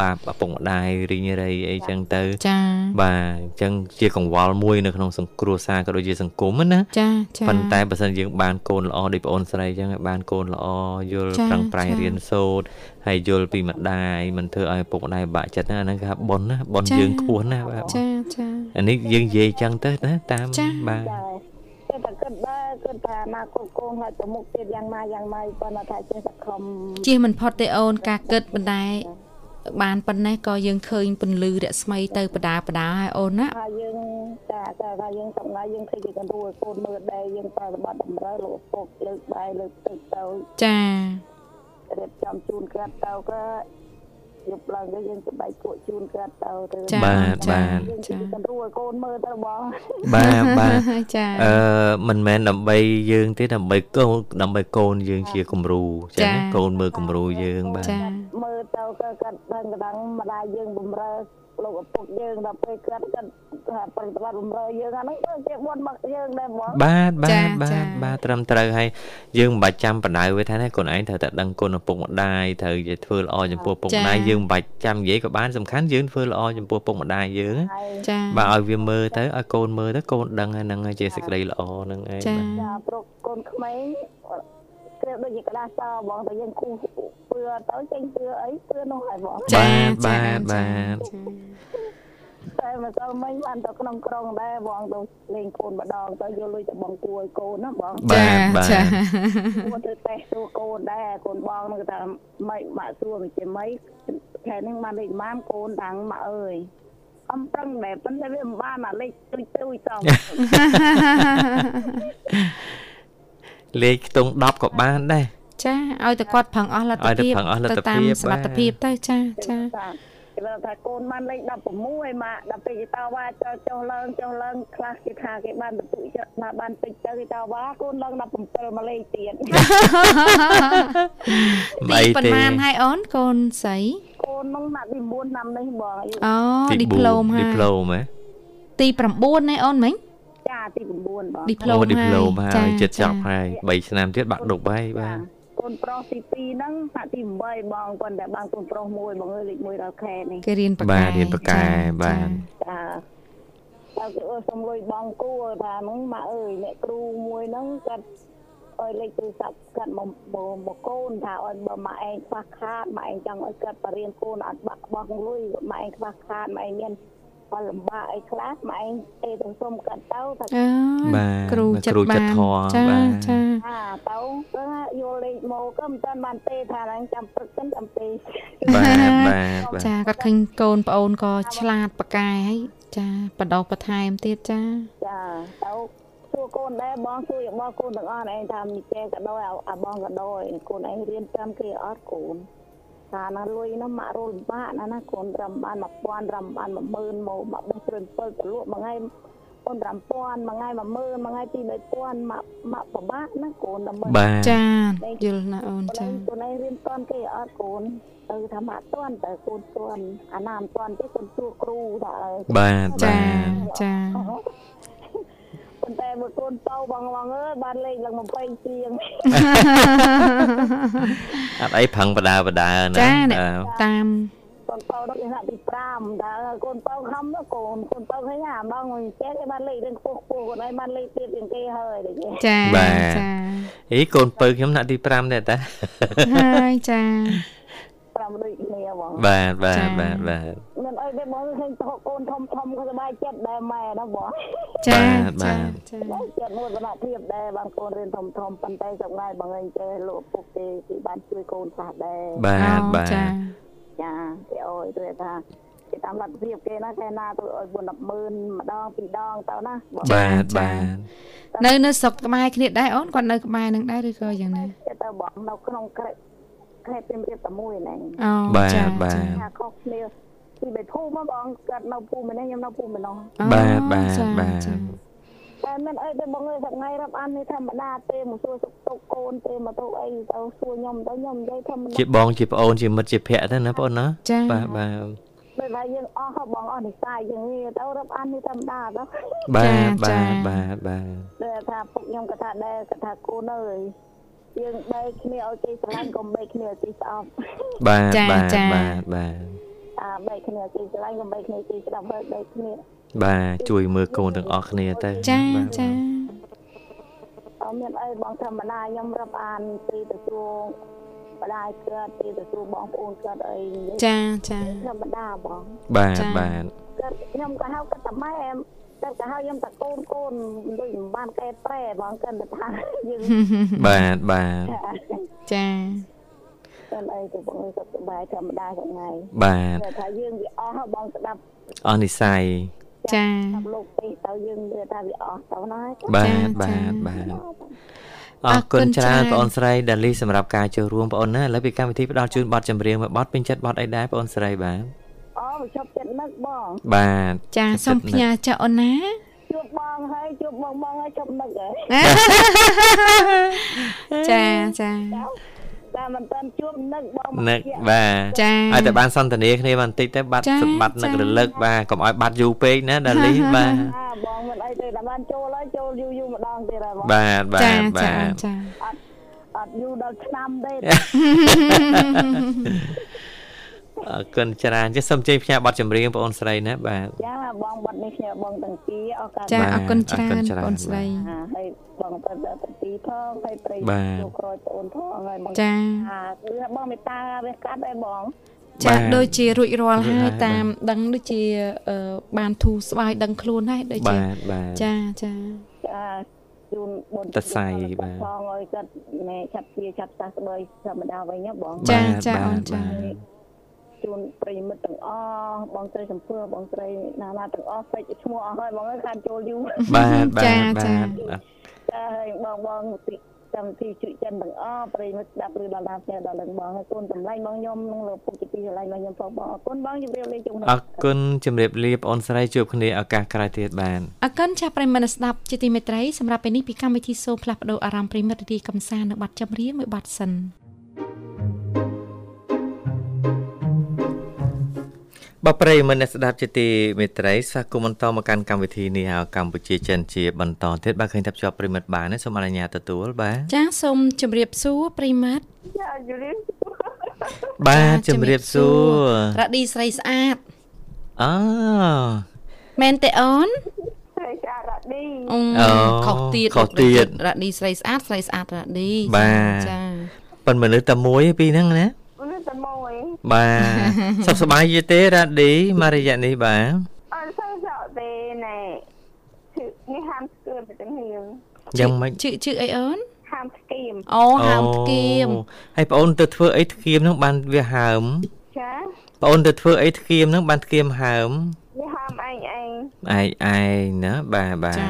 បាបឪពុកម្ដាយរីងរៃអីចឹងទៅចាបាទអញ្ចឹងជាកង្វល់មួយនៅក្នុងសង្គមគ្រួសារក៏ដូចជាសង្គមណាចាចាប៉ុន្តែបើសិនយើងបានកូនល្អដូចបងអូនស្រីអញ្ចឹងឲ្យបានកូនល្អយល់ចាប្រឹងប្រែងចារៀនសូត្រហើយយល់ពីម្ដាយមិនធ្វើឲ្យឪពុកម្ដាយបាក់ចិត្តណាអាហ្នឹងគេថាប៉ុនណាប៉ុនចាយើងខ្ពស់ណាស់បាទចាចាអានេះយើងនិយាយអញ្ចឹងទៅណាតាមចាបាទចា តែតែគិតដែរគិតថាអនាគតកូនហើយទៅមុខទៀតយ៉ាងណាយ៉ាងម៉េចប៉ុន្តែថាចេះតែខំជៀសមិនផុតទេអូនការគិតបណ្ដែបានប៉ុណ្ណេះក៏យើងឃើញពន្លឺរស្មីទៅបដាបដាហើយអូនណាថាយើងចាតែថាយើងសម្ងាយយើងឃើញជាកន្រួលកូនមើលដែរយើងប្រតិបត្តិតម្រូវលោកឪពុកលើកដៃលើកទឹកទៅចារៀបចំជូនគាត់ទៅក៏ យប់ឡើងទៅយើងសបាយពួកជូនគាត់ទៅទៅចាបាទបាទយើងចាជាកន្រួលកូនមើលទៅបងបាទបាទចាអឺមិនមែនដើម្បីយើងទេដើម្បីកូនដើម្បីកូនយើងជាគំរូចឹងណាកូនមើលគំរូយើងបាទចាមើលទៅក៏គាត់ដឹងកណ្ដឹងម្ដាយយើងបំរើ លោកឪពុកយើងដល់ពេលគាត់គាត់ថាប្រតិបត្តិបំរើយើងអាហ្នឹងក៏ជាបុណ្យមកយើងដែរបងបាទបាចាទបាចាទបាទត្រឹមត្រូវហើយយើងមិនបាច់ចាំបដៅវាថាណាខ្លួនឯងត្រូវតែដឹងគុណឪពុកម្ដាយត្រូវនិយាយធ្វើល្អចំពោះឪពុកម្ដាយយើងមិនបាច់ចាំនិយាយក៏បានសំខាន់យើងធ្វើល្អចំពោះឪពុកម្ដាយយើងណាហើយចាបាទឲ្យវាមើលទៅឲ្យកូនមើលទៅកូនដឹងហើយហ្នឹងហើយជាសេចក្តីល្អហ្នឹងឯងចាបាទចាព្រោះកូនក្មេង គ្រាបដូចជាក្តារសបងតែយើងគូពឿទៅចេញពឿអីពឿនោះហើយបងចាបាទចាបាទបាទចាតែមកទៅមិញបានទៅក្នុងក្រុងដែរបងទៅលេងកូនម្ដងទៅយកលុយទៅបងគួរឲ្យកូនណាបងបាទបាទចាគួរទៅតេស្តសួរកូនដែរកូនបងនឹងថាម៉េចម៉ាក់សួរមិនជាម៉េចខែនេះបានលេខម៉ាមកូនតាំងម៉ាក់អើយអំប្រឹងដែរប៉ុន្តែវាមិនបានអាលេខទុយទុយសោះ លេខខ្ទង់10ក៏បានដែរចាឲ្យតែគាត់ប្រឹងអស់លទ្ធឲ្យតែភាពប្រឹងអស់លទ្ធតាមភាពសមត្ថបាទភាពទៅចាចាគេថាថាកូនបានលេខ16ម៉ាក់ដល់ពេលគេតវ៉ាចុះចុះឡើងចុះឡើងខ្លះគេថាគេបានបន្ទុកចិត្តថាបានតិចទៅគេតវ៉ាកូនឡើង17មកលេខទៀតទីប៉ុន្មានហើយអូនកូនស្រីកូននឹងណាត់ទី9ឆ្នាំនេះបងអាយុអូទីឌីប្លូមហើយឌីប្លូមហ៎ទី9ណាអូនមិញ ចាទី9បងឌីប្លូអូមឌីប្លូមហើហើយយចិត្តចចាប់ហើយ3ឆ្នាំទៀតបាក់ដប់ហើយបាទកូនប្រុសទី2ហ្នឹងណាត់ទី8បងប៉ុន្តែបានកូនប្រុសមួយបងអើយលេខ1ដល់ខែនេះគេរៀនបកបាទែរៀនបកកែចាបាទចាតើគេអើសុំលុយបងគួរថាហ្នឹងម៉ាក់អើយអ្នកគ្រូមួយហ្នឹងគាត់ឲ្យលេខទូរស័ព្ទគាត់មកមកមកកូនថាឲ្យបើម៉ាក់ឯងខ្វះខាតម៉ាក់ឯងចង់ឲ្យគាត់បរៀនកូនអត់បាក់បោះលុយម៉ាក់ឯងខ្វះខាតម៉ាក់ឯងមាន ផលលំបាកអីខ្លះម៉ាក់ឯងទេទៅសុំគាត់ទៅថាអើបាទគ្រូបាទចិត្តគ្រូបាចិត្តនធម៌ចាបាទចាថាទៅទៅយកលេខមកក៏មិនតាន់បានទេថាឡើងចាំព្រឹកសិនចាំទេបាទបាទបាទចាគាត់ឃើញកូនប្អូនក៏ឆ្លាតបកកែហើយចាបដោះបន្ថែមទៀតចាចាទៅសួរកូនដែរបងសួរយកបងកូនទាំងអស់ឯងថាមីចេក៏ដោយអាបងក៏ដោយកូនឯងរៀនតាមគេអត់កូន ថាណាលុយនោះម៉ាក់រលំបាកណាណាកូនត្រឹមបាន1000ត្រឹមបាន10000មកមកបេះព្រឹន7ទៅលក់មួយថ្ងៃអូន5000មួយថ្ងៃ10000មួយថ្ងៃ2000ម៉ាក់ម៉ាក់ពិបាកណាកូនដើម្បីបាទចាយល់ណាអូនកូនឯចាងកូនឯងរៀនតាន់គេអត់កូនទៅថាម៉ាក់តាន់តែកូនតាន់អាណាមិនតាន់ទេកូនសួរគ្រូថាអើបាទចាបាទចា ប៉ុន្តែបើកូនតោបងបងអើយបានលេខឡើង20ជាងអត់អីប្រឹងបដាបដាណាចាអ្នកបាទតាមកូនតោដល់ថ្នាក់ទី5តើកូនតោខំទៅកូនកូនតោឃើញអាម្ដងមួយចេះគេបានលេខរឿងខ្ពស់ខ្ពស់កូនឯងបានលេខទៀតជាងគេហើយដូចនេះចាបាទចាអីកូនពៅខ្ញុំណាក់ទី5ដែរតាហើយចា 5ដូចគ្នាបងបាទបាចាទបាទបាទមិនអីទេបងឃើញតោកូនធំធំក៏សប្បាយចិត្តដែរម៉ែណាបងចាបាទចាបាទចាចិត្តមួយបណ្ណភាពដែរបានកូនរៀនធំធំប៉ុន្តែសម្ងាយបងឯងចេះលោកពុកទេគឺបានជួយកូនខ្លះដែរបាទបាទចាចាគេអើយទៅថាគេតាមលទ្ធភាពគេណាគេណាទៅឲ្យ4 10ម៉ឺនម្ដងពីរដងទៅណាបងបាទបាទនៅនៅស្រុកក្បែរគ្នាដែរអូនគាត់នៅក្បែរនឹងដែរឬក៏យ៉ាងណាគេទៅបងនៅក្នុងក្រែ ខេត្តពីមរៀបតែមួយហ្នឹងអូបាទចាបាទចាថាខុសគ្នាពីបេភូមិមកបងគាត់នៅភូមិនេះខ្ញុំនៅភូមិនោះអូបាទបាទចាបាទចាតែមិនអីទេបងអើយសប្ងៃរាប់អាននេះធម្មតាទេមកសួរសុខទុក្ខកូនទេមកទៅអីទៅសួរខ្ញុំទៅខ្ញុំនិយាយធម្មតាជាបងជាប្អូនជាមិត្តជាភក្តិទៅណាបងអូនណាចាបាទបាទដូចថាយើងអស់ហើយបងអស់និស័យយ៉ាងនេះទៅរាប់អាននេះធម្មតាទៅបាទបាទបាទបាទតែថាពុកខ្ញុំក៏ថាដែរក៏ថាកូនអើយ យើងបែកគ្នាឲ្យគេស្រឡាញ់កុំបែកគ្នាឲ្យគេស្អប់បាទបាទបាទបាទអាបែកគ្នាគេស្រឡាញ់កុំបែកគ្នាគេស្ដាប់ហើយបែកគ្នាបាទជួយមើលកូនទាំងអស់គ្នាទៅចាបាទចាអត់មានអីបងធម្មតាខ្ញុំរាប់អានពីទទួលម្ដាយគាត់ពីទទួលបងប្អូនគាត់អីនិយាយចាចាធម្មតាបងបាទចាបាទគាត់ខ្ញុំក៏ហៅគាត់តែម៉ែ គាត់ក៏ហៅខ្ញុំតែកូនកូនដូចមិនបានកែប្រែបងគាត់ទៅថាយើងបាទបាទចាគាត់អីទៅបងសុខសប្បាយធម្មតាទាំងថ្ងៃបាទគាត់ថាយើងវាអស់ហើយបងស្ដាប់អស់និស័យចាស្ដាប់លោកពេកទៅយើងនិយាយថាវាអស់ទៅណាបាទបាទបាទអរគុណច្រើនបងអូនស្រីដាលីសម្រាប់ការចូលរួមបងអូនណាឥឡូវពីកម្មវិធីផ្ដល់ជូនប័ណ្ណចម្រៀងមួយប័ណ្ណពេញចិត្តប័ណ្ណអីដែរបងអូនស្រីបាទ អូវាជប់ចិត្តនឹកបងបាទចាសូមផ្ញើចាអូនណាជួបបងហើយជួបបងបងហើយជប់នឹកហ៎ចាចាតែមិនតាន់ជួបនឹកបងនឹកបាទចាឲ្យតែបានសន្ទនាគ្នាបន្តិចទៅបាត់ចាសម្បត្តិនឹកចារលឹកបាទកុំឲ្យបាត់យូរពេកណាដាលីបាទអាបងមិនអីទេតែបានចូលហើយចូលយូរយូរម្ដងទៀតហើយបងបាទបាចាទចាបាទចាអត់យូរដល់ឆ្នាំទេ អរគុណច្រើនចេះសូមជ័យផ្ញើប័ណ្ណចម្រៀងបងអូនស្រីណាបាទចាបងបាត់នេះខ្ញុំបងទាំងពីរអរកាសចាបាទអរគុណច្អរគុរើណនច្រើនបងស្រីអាហើយបងទៅទាំងពីរផងហើយប្រិយបាទចូលក្រោយប្អូនផងហើយបងចាអាគឺថាបងមេត្តាវាកាត់ឯងបងចាបាទដូចជារួចរាល់រួចហើយហើយតាមដឹងដូចជាអឺបានធូរស្បើយដឹងខ្លួនហើយដូចជាបាទបាទចាចាចាជូនបុណ្យតសៃបាទផងឲ្យគាត់ណែឆាប់ជាឆាប់សះស្បើយធម្មតាវិញណាបងចាបាទចាបាទអូនចាបាទ ជូនប្រិយមិត្តទាំងអស់បងស្រីសំភើបងស្រីណាណាទាំងអស់ពេចឈ្មោះអស់ហើយបងអើយខានចូលយូរបាទបាចាទចាបាទចាហើយបងបងទីចាំទីជួយចិនទាំងអស់ប្រិយមិត្តស្ដាប់ឬដល់ដល់ផ្ទះដល់នឹងបងហើយកូនតម្លៃបងខ្ញុំនឹងលោកពុកជាទីឆ្លៃបងខ្ញុំផងបងអរគុណបងជម្រាបលាជុំអរគុណជំរាបលាបងអូនស្រីជួបគ្នាឱកាសក្រោយទៀតបានអរគុណចាស់ប្រិយមិត្តស្ដាប់ជាទីមេត្រីសម្រាប់ពេលនេះពីកម្មវិធីសូមផ្លាស់ប្ដូរអារម្មណ៍ប្រិយមិត្តរីកំសាន្តនៅបាត់ចម្រៀងមួយបាត់សិន បប្រិយមិត្តអ្នកស្ដាប់ជាទីមេត្រីស្វាគមន៍បន្តមកកាន់កម្មវិធីនេះហៅកម្ពុជាចិនជាបន្តទៀតបាទឃើញថាភ្ជាប់ប្រិយមិត្តបានទេសូមអនុញ្ញាតទទួលបាទចាសូមជម្រាបសួរប្រិយមិត្តចាជម្រាបបាទជំរាបសួររ៉ាឌីស្រីស្អាតអមែនទេអូនស្រីចារ៉ាឌីអឺអូខុសទៀតខុសទៀតរ៉ាឌីស្រីស្អាតស្រីស្អាតរ៉ាឌីបាទចាប៉ុន្តែមនុស្សតែមួយឯពីហ្នឹងណានេះ តែមួយបាទសុខសប្បាយយីទេរ៉ាឌីមករយៈនេះបាទអត់សូវសក់ទេណែគឺនេះហាមស្គឿមទៅទាំងហៀងយ៉ាងម៉េចជឿជឿអីអូនហាមស្គៀមអូហាមផ្គៀមហើយបងអូនទៅធ្វើអីធ្គៀមហ្នឹងបានវាហើមចាបងអូនទៅធ្វើអីធ្គៀមហ្នឹងបានធ្គៀមហើមនេះហាមឯងឯងឯងឯងណាបាទបាទចា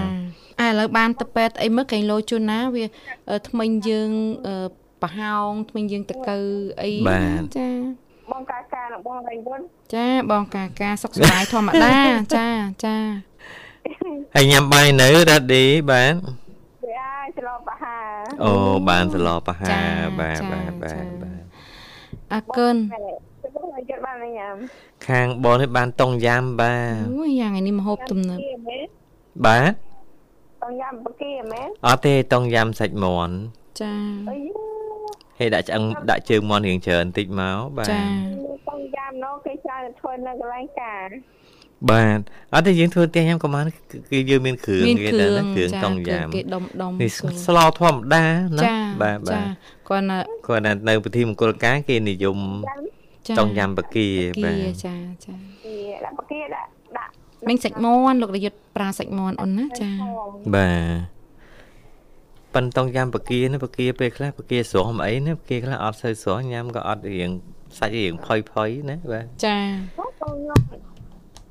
អាឥឡូវបានទៅពេទ្យអីមើលកែងលោជូនណាវាអឺថ្មិញយើងអឺ ប្រហោងថ្មិញយើងតកៅអីចាបងកាការនឹងបងរៃវុនចាបងកាការសុខសប្បាយធម្មតាចាចាហើយញ៉ាំបាយនៅរ៉ាឌីបាទវាអាចឆ្លងបហាអូបានសឡបហាបាទបាទបាទបាទអរគុណតែបងឲ្យចិត្តបានញ៉ាំខាងបងនេះបានតុងយ៉ាំបាទអូយយ៉ាងនេះមហូបទំនើបគៀមែនបាទបងញ៉ាំបកៀមែនអត់ទេតុងយ៉ាំសាច់មាន់ចាអី ហេដាក់ឆ្អឹងដាក់ជើងមាន់រៀងច្រើនបន្តិចមកបាទចាបងយ៉ាំនោះគេច្រើនធ្វើនៅកន្លែងការបាទអត់ទេយើងធ្វើផ្ទះញ៉ាំក៏បានគឺគឺយើងមានគ្រឿងមានគេគ្តែរឿងណាគ្រឿងចាតុងគ្រឿងយ៉ាំគេដុំដុំនេះគ្រឿងស្លោធម្មតាណាចាបាទបាចាទគាត់ណាគាត់តែនៅពិធីមង្គលការគេនិយមចាតុងយ៉ាំបកាគៀបាទចាចាគេដាក់បកៀដាក់ដាក់មិញសាច់មាន់លោករយុទ្ធប្រាសាច់មាន់អូនណាចាបាទ ប៉ិនតុងយ៉ាំបកាណាបកាពេលខ្លះបកាស្រស់មិនអីណាបកាខ្លះអត់សូវស្រស់ញ៉ាំក៏អត់រៀងសាច់រៀងផុយផុយណាបាទចាបងខ្ញុំ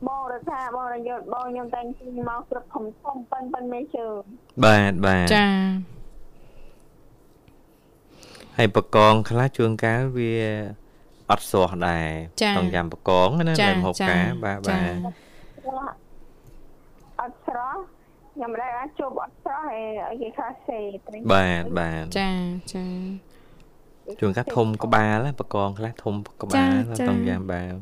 បងរដ្ឋាបងរយុទ្ធបងខ្ញុំតែងជិះមកស្រុកធំធំប៉ិនប៉ិនមេជើបាទបាទចាហើយបកងខ្លះជួនកាលវាអត់ស្រស់ដែរតុងយ៉ាំបកងណាតែមហូបការបាទបាទអត់ស្រស់ ខ្ញុំមិនដែរអាចជួបអត់ស្រស់ហើយឲ្យគេខ្លះសេត្រីបាទបាទចាចាជួនកាលធំក្បាលណាបកងខ្លះធំក្បាលតុងយ៉ាំបាទ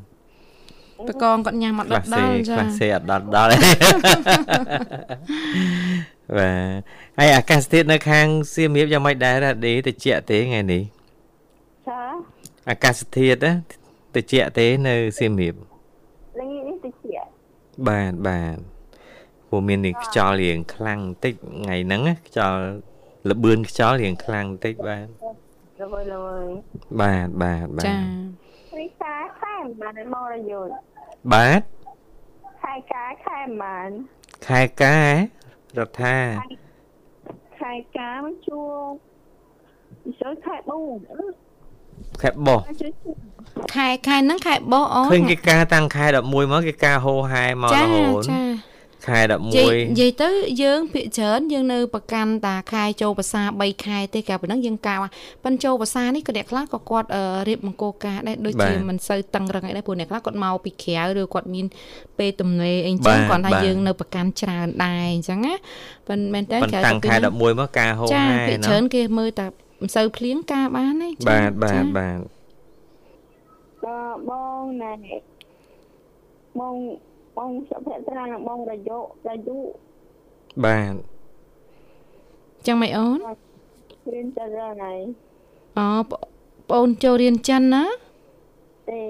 បកងគាត់ញ៉ាំអត់ខ្លះដសេដល់ចាខ្លះសេអត់ដល់ដល់ទេបាទហើយអាកាសធាតុនៅខាងសៀមរាបយ៉ាងម៉េចដែររ៉ាឌីតិចទេថ្ងៃនេះចាអាកាសធាតុណាតិចទេនៅសៀមរាបល្ងាចនេះតិចបាទបាទ ព្រោះមាននេះខ្យល់រៀងខ្លាំងបន្តិចថ្ងៃហ្នឹងណាខ្យល់លបឿនខ្យល់រៀងខ្លាំងបន្តិចបាទរវើរវើបាទបាទបាទចារីសាខែបានមករយុទ្ធបាទខែកាខែបានខែការដ្ឋាខែកាមកជួជួយខែបូខែបោះជួយខែខែហ្នឹងខែបោះអូនឃើញគេការតាំងខែ11មកគេការហោហែមករចាហូតចា ខែនិយាយនិ11យាយទៅយើងភាគច្រើនយើងនៅប្រកាន់តាខែចូលភាសា3ខែទេកាលប៉ុណ្ណឹងយើងកៅប៉ិនចូលភាសានេះក៏អ្នកខ្លះក៏គាត់អឺរៀបមង្គលការដែរដូចជាមិនសូវតឹងរឹងអីដែរព្រោះអ្នកខ្លះគាត់មកពីក្រៅឬគាត់មានពេលទំនេរអីចឹងគាត់ថាយើងនៅប្រកាន់ច្រើនដែរអញ្ចឹងណាប៉ិនមែនតើប៉ុន្តែតាំងខែ11មកការហោចាហែភាគណាច្រើនគេមើលតែមិនសូវភ្លៀងការបានទេចាបាទបាទចាបាទដល់បងណែបង បងសុភ័ត្រានិងបងរយុរយុបាទចឹងមិនអូនរៀនទៅរឿងហើយអូបបងអូនចូលរៀនចិនណាទេ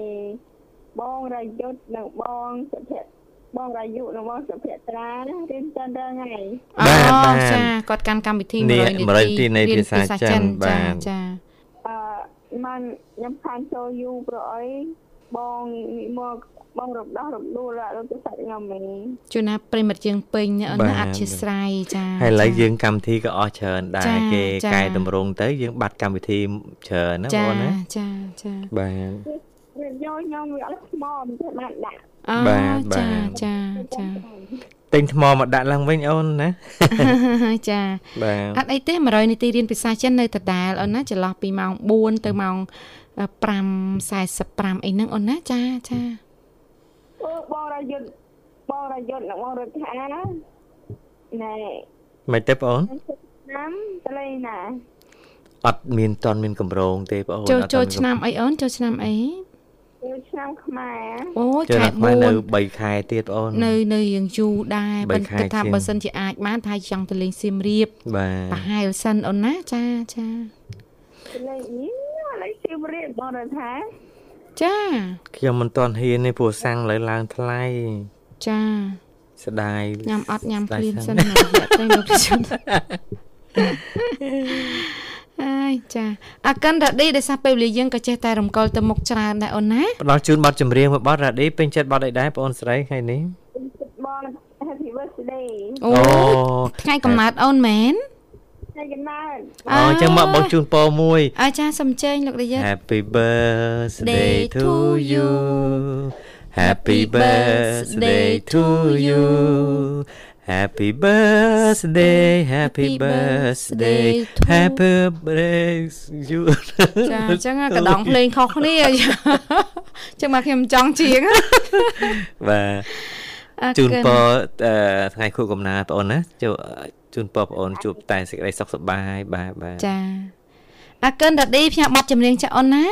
បងរយុទ្ធនិងបងសុភ័ត្បងរយុនិងបងសុភ័ត្រាណារៀនទៅរឿងហើយអូបាទបាទចាគាត់កាន់កម្មវិធីនេះ100 100នាទីនៃរៀនភាសាចិនបាទចាចាអឺមិនខ្ញុំខានចូលយូរព្រោះអី បងមកបងរំដោះរំដួលរត់ទៅសាច់ងំមីជួនណាប្រិមិត្តយើងពេញអូនណាអធិស្ឋានចាហើយឥឡូវចាយើងកម្មវិធីក៏អស់ច្រើនដែចារគេចាកែតម្រង់ទៅយើងបាត់កម្មវិធីច្រើនណាចាបងណាចាចាបាទវាយកខ្ញុំវាអត់ថ្មមិនទេបានដាក់អូបាទបាចាទចាចាទិញថ្មមកដាក់ឡើងវិញអូនណាចាបាទអត់អីទេ100នាទីរៀនភាសាចិននៅដដែលអូនណាចន្លោះពីម៉ោង4ទៅម៉ោង 5:45អីហ្នឹងអូនណាចាចាអូបងរយុទ្ធបងរយុទ្ធនិងបងរដ្ឋាណែមិនទេបងអូនឆ្នាំតលេណាអត់មានតន់មានកម្រងទេបងអូនចូលអត់ចូលទាន់មានឆ្នាំអីអូនចូលឆ្នាំអីចូលឆ្នាំខ្មែរអូយចូលខែដល់ខ្មែរនៅ4 3ខែទៀតបងអូននៅនៅយើងយូរដែរបីប៉ុន្ខែតែថាជាងបើសិនជាអាចបានថាចង់ទៅលេងសៀមរាបបាទប្រហែលសិនអូនណាចាចាតលេយី ឥឡូវជិះរៀបបងរដ្ឋាចាខ្ញុំមិនទាន់ហ៊ានទេព្រោះសាំងលើឡើងថ្លៃចាស្ដាយញ៉ាំអត់ញ៉ាំស្ដាយភ្លាមសិសិននមករយៈទៅមកប្រជុំអាយចាអរគុណរ៉ាឌីដែលសះពេលវេលាយើងក៏ចេះតែរំកល់ទៅមុខច្រើនដែរអូនណាផ្ដល់ជូនប័ណ្ណចម្រៀងមួយប័ណ្ណរ៉ាឌីពេញចិត្តប័ណ្ណអីដែរបងអូនស្រីថ្ងៃនេះបង Happy birthday អូអូថ្ងៃកំណើតអូនមែន ថ្ងៃកំណើតអូអញ្ចឹងមកបងជូនពរមួយអាចាសំចេញលោកដាយា Happy birthday to you Happy birthday to you Happy birthday Happy birthday Happy birthday you ចាអញ្ចឹងកដងភ្លេងខុសគ្នាអញ្ចឹងមកខ្ញុំចង់ជាងបាទអរជូនគុណពរអឺថ្ងៃខួបកំណើតបងអូនណាជួ ជូនពរបងអូនជួបតែសេចក្តីសុខសប្បាយបាទបាទចាអរគុណរ៉ាឌីផ្ញើប័ណ្ណចម្រៀងចាអូនណា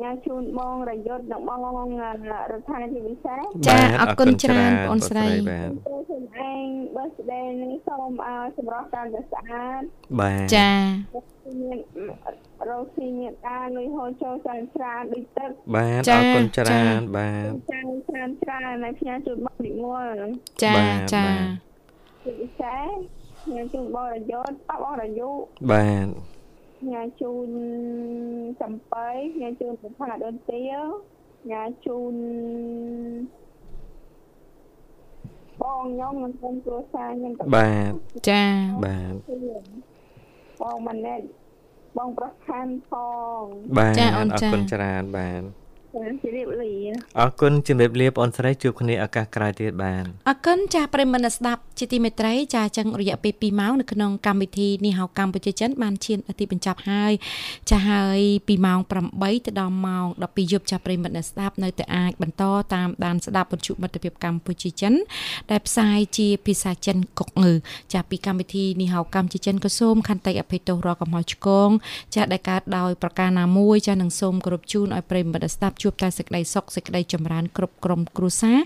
ញ៉ាំជូនបងរយុទ្ធនិងបងរដ្ឋាភិបាលពិសេសចាបាទអរគុណច្រើនបងអូនស្រីបាទចូលខ្លួនឯង birthday នេះសូមឲ្យសម្រាប់តាមតែស្អាតបាទចាមានរកស៊ីមានការលុយហូរចូលច្រើនច្រើនដូចទឹកបាទចាអរគុណច្ចារើនបាទច្រើនច្រើនច្រើនហើយផ្ញើជូនបងនិមលចាបាទចាបាទ ជាពិសេសញ៉ាំជូនបងរយុទ្ធប៉បងរយុទ្ធបាទញ៉ាំជូនចំបៃញ៉ាំជូនប្រផាដូនទាញ៉ាំជូនបងខ្ញុំនិងក្រុមគ្រួសារខ្ញុំទាំងបាទចាបាទបងម៉ាណែតបងប្រខានផងបាទចាអូនអរចាគុណច្រើនបាទ ចាជម្រាបលាអរគុណជំរាបលាបងអូនស្រីជួបគ្នាឱកាសក្រោយទៀតបាទអរគុណចាប្រិយមិត្តអ្នកស្ដាប់ជាទីមេត្រីចាចឹងរយៈពេល2ម៉ោងនៅក្នុងកម្មវិធីនេះហៅកម្ពុជាចិនបានឈានអតិបញ្ចប់ហើយចាហើយពីម៉ោង8ទៅដល់ម៉ោង12យប់ចាប្រិយមិត្តអ្នកស្ដាប់នៅតែអាចបន្តតាមដានស្ដាប់បញ្ជុមិត្តភាពកម្ពុជាចិន ដែលផ្សាយជាភាសាចិនកុកងើចាពីកម្មវិធីនេះហៅកម្ពុជាចិនក៏សូមខន្តីអភ័យទោសរកកំហុសឆ្គងចាដែលកើតដោយប្រការណាមួយចានឹងសូមគោរពជូនឲ្យប្រិយមិត្តអ្នកស្ដាប់ជួបតែសេចក្តីសុខសេចក្តីចម្រើនគ្រប់ក្រុមគ្រួសារ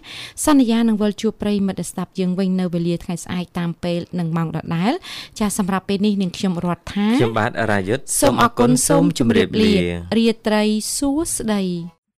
សន្យានឹងវិលជួបប្រិយមិត្តអ្នកស្ដាប់យើងវិញនៅវេលាថ្ងៃស្អែកតាមពេលនិងម៉ោងដដែលចាសម្រាប់ពេលនេះនាងខ្ញុំរដ្ឋថាខ្ញុំបាទរាយុទ្ធសូមអរគុណសូមជម្រាបលារាត្រីសួស្តី